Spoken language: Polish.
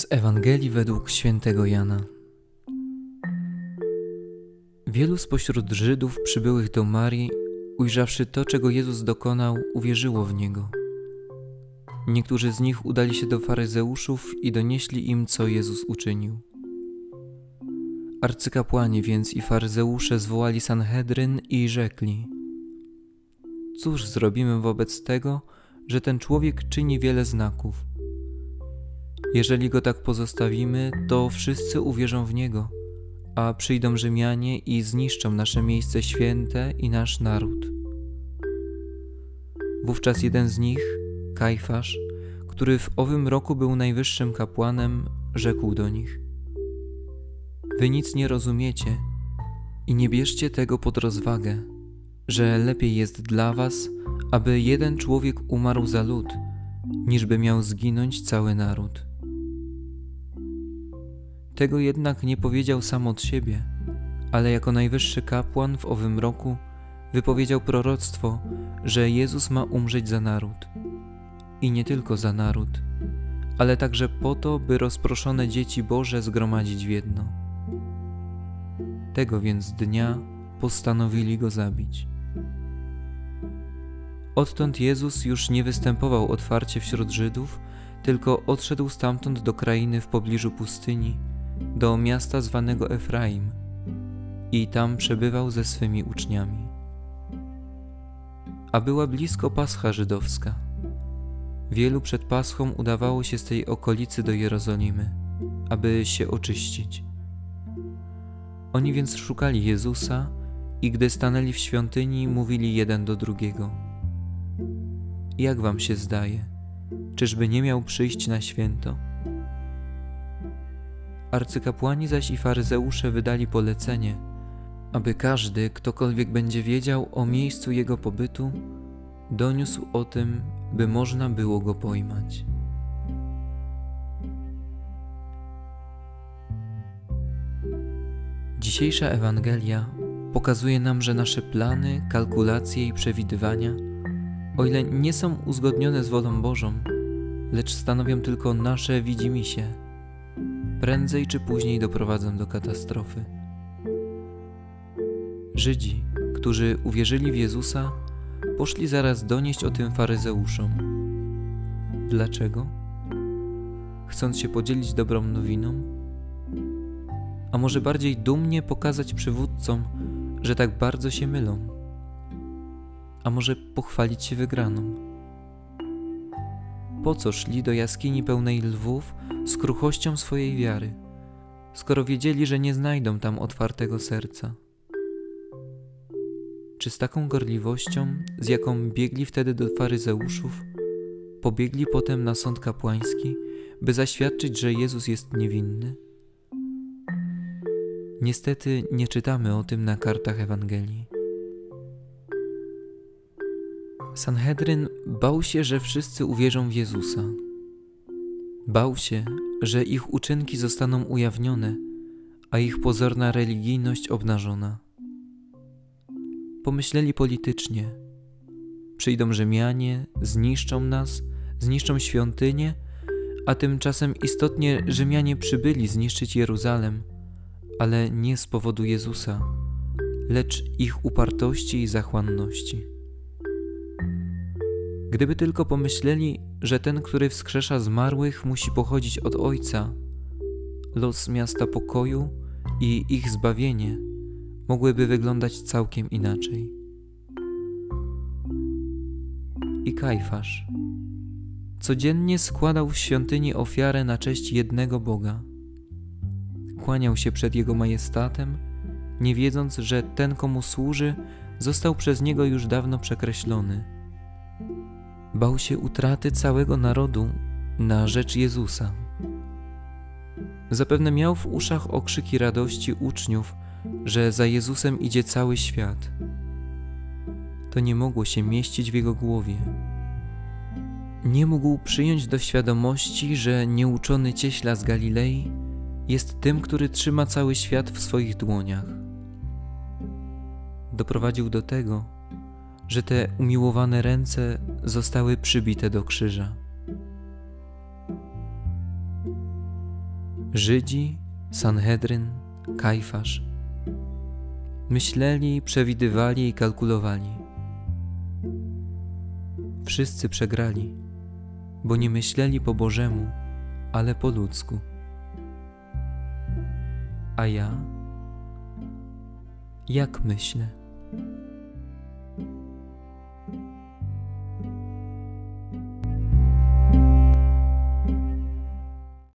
Z Ewangelii według świętego Jana. Wielu spośród Żydów przybyłych do Marii, ujrzawszy to, czego Jezus dokonał, uwierzyło w niego. Niektórzy z nich udali się do faryzeuszów i donieśli im, co Jezus uczynił. Arcykapłani więc i faryzeusze zwołali Sanhedryn i rzekli: Cóż zrobimy wobec tego, że ten człowiek czyni wiele znaków? Jeżeli go tak pozostawimy, to wszyscy uwierzą w niego, a przyjdą Rzymianie i zniszczą nasze miejsce święte i nasz naród. Wówczas jeden z nich, Kajfasz, który w owym roku był najwyższym kapłanem, rzekł do nich: Wy nic nie rozumiecie i nie bierzcie tego pod rozwagę, że lepiej jest dla was, aby jeden człowiek umarł za lud, niżby miał zginąć cały naród. Tego jednak nie powiedział sam od siebie, ale jako najwyższy kapłan w owym roku wypowiedział proroctwo, że Jezus ma umrzeć za naród. I nie tylko za naród, ale także po to, by rozproszone dzieci Boże zgromadzić w jedno. Tego więc dnia postanowili go zabić. Odtąd Jezus już nie występował otwarcie wśród Żydów, tylko odszedł stamtąd do krainy w pobliżu pustyni do miasta zwanego Efraim i tam przebywał ze swymi uczniami. A była blisko Pascha żydowska. Wielu przed Paschą udawało się z tej okolicy do Jerozolimy, aby się oczyścić. Oni więc szukali Jezusa i gdy stanęli w świątyni, mówili jeden do drugiego: Jak wam się zdaje, czyżby nie miał przyjść na święto? Arcykapłani zaś i faryzeusze wydali polecenie, aby każdy, ktokolwiek będzie wiedział o miejscu jego pobytu, doniósł o tym, by można było go pojmać. Dzisiejsza Ewangelia pokazuje nam, że nasze plany, kalkulacje i przewidywania, o ile nie są uzgodnione z wolą Bożą, lecz stanowią tylko nasze widzimisię, prędzej czy później doprowadzą do katastrofy. Żydzi, którzy uwierzyli w Jezusa, poszli zaraz donieść o tym faryzeuszom. Dlaczego? Chcąc się podzielić dobrą nowiną? A może bardziej dumnie pokazać przywódcom, że tak bardzo się mylą? A może pochwalić się wygraną? Po co szli do jaskini pełnej lwów z kruchością swojej wiary, skoro wiedzieli, że nie znajdą tam otwartego serca? Czy z taką gorliwością, z jaką biegli wtedy do faryzeuszów, pobiegli potem na sąd kapłański, by zaświadczyć, że Jezus jest niewinny? Niestety nie czytamy o tym na kartach Ewangelii. Sanhedryn bał się, że wszyscy uwierzą w Jezusa. Bał się, że ich uczynki zostaną ujawnione, a ich pozorna religijność obnażona. Pomyśleli politycznie. Przyjdą Rzymianie, zniszczą nas, zniszczą świątynię, a tymczasem istotnie Rzymianie przybyli zniszczyć Jeruzalem, ale nie z powodu Jezusa, lecz ich upartości i zachłanności. Gdyby tylko pomyśleli, że ten, który wskrzesza zmarłych, musi pochodzić od Ojca, los miasta pokoju i ich zbawienie mogłyby wyglądać całkiem inaczej. I Kajfasz codziennie składał w świątyni ofiarę na cześć jednego Boga. Kłaniał się przed Jego majestatem, nie wiedząc, że ten, komu służy, został przez Niego już dawno przekreślony – bał się utraty całego narodu na rzecz Jezusa. Zapewne miał w uszach okrzyki radości uczniów, że za Jezusem idzie cały świat. To nie mogło się mieścić w jego głowie. Nie mógł przyjąć do świadomości, że nieuczony cieśla z Galilei jest tym, który trzyma cały świat w swoich dłoniach. Doprowadził do tego, że te umiłowane ręce zostały przybite do krzyża. Żydzi, Sanhedryn, Kajfasz. Myśleli, przewidywali i kalkulowali. Wszyscy przegrali, bo nie myśleli po Bożemu, ale po ludzku. A ja? Jak myślę?